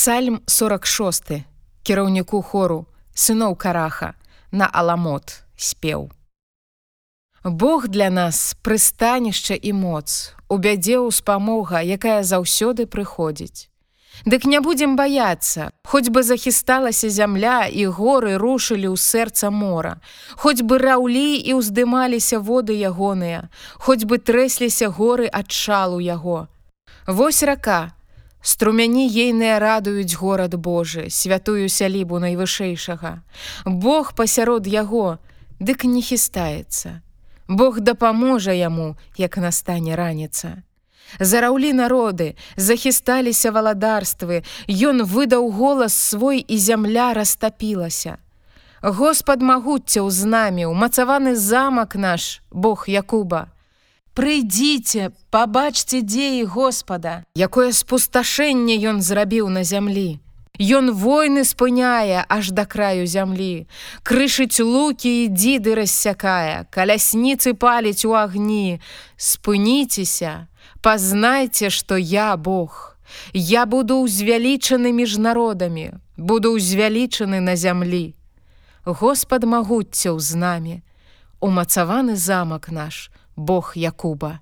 Псальм 46 кіраўніку хору сыноў караха на аламот спеў. Бог для нас прыстанішча і моц, у бядзе ўспамога, якая заўсёды прыходзіць. Дык не будзем баяцца, хоць бы захісталася зямля і горы рушылі ў сэрца мора, Хоць бы раўлі і ўздымаліся воды ягоныя, хоць бы трэсліся горы ад шалу яго. Вось рака, Струмяні ейныя радуюць горад Божы, святую сялібу найвышэйшага. Бог пасярод яго, дык не хістаецца. Бог дапаможа яму, як настане раніца. Зараўлі народы, захісталіся валадарствы, Ён выдаў голас свой і зямля растапілася. Господ магуццяў з намі, умацаваны замак наш, Бог Якуба. Прыйдзіце, пабачце дзеі Господа, якое спусташэнне ён зрабіў на зямлі. Ён войны спыняе аж да краю зямлі. Крышыць лукі і дзіды рассякае, калясніцы паліць у агні. Спыніцеся, пазнайце, што я Бог. Я буду ўзвялічаны між народамі, буду ўзвялічаны на зямлі. Господ магуццяў з намі, умацаваны замак наш, Бог Якуба.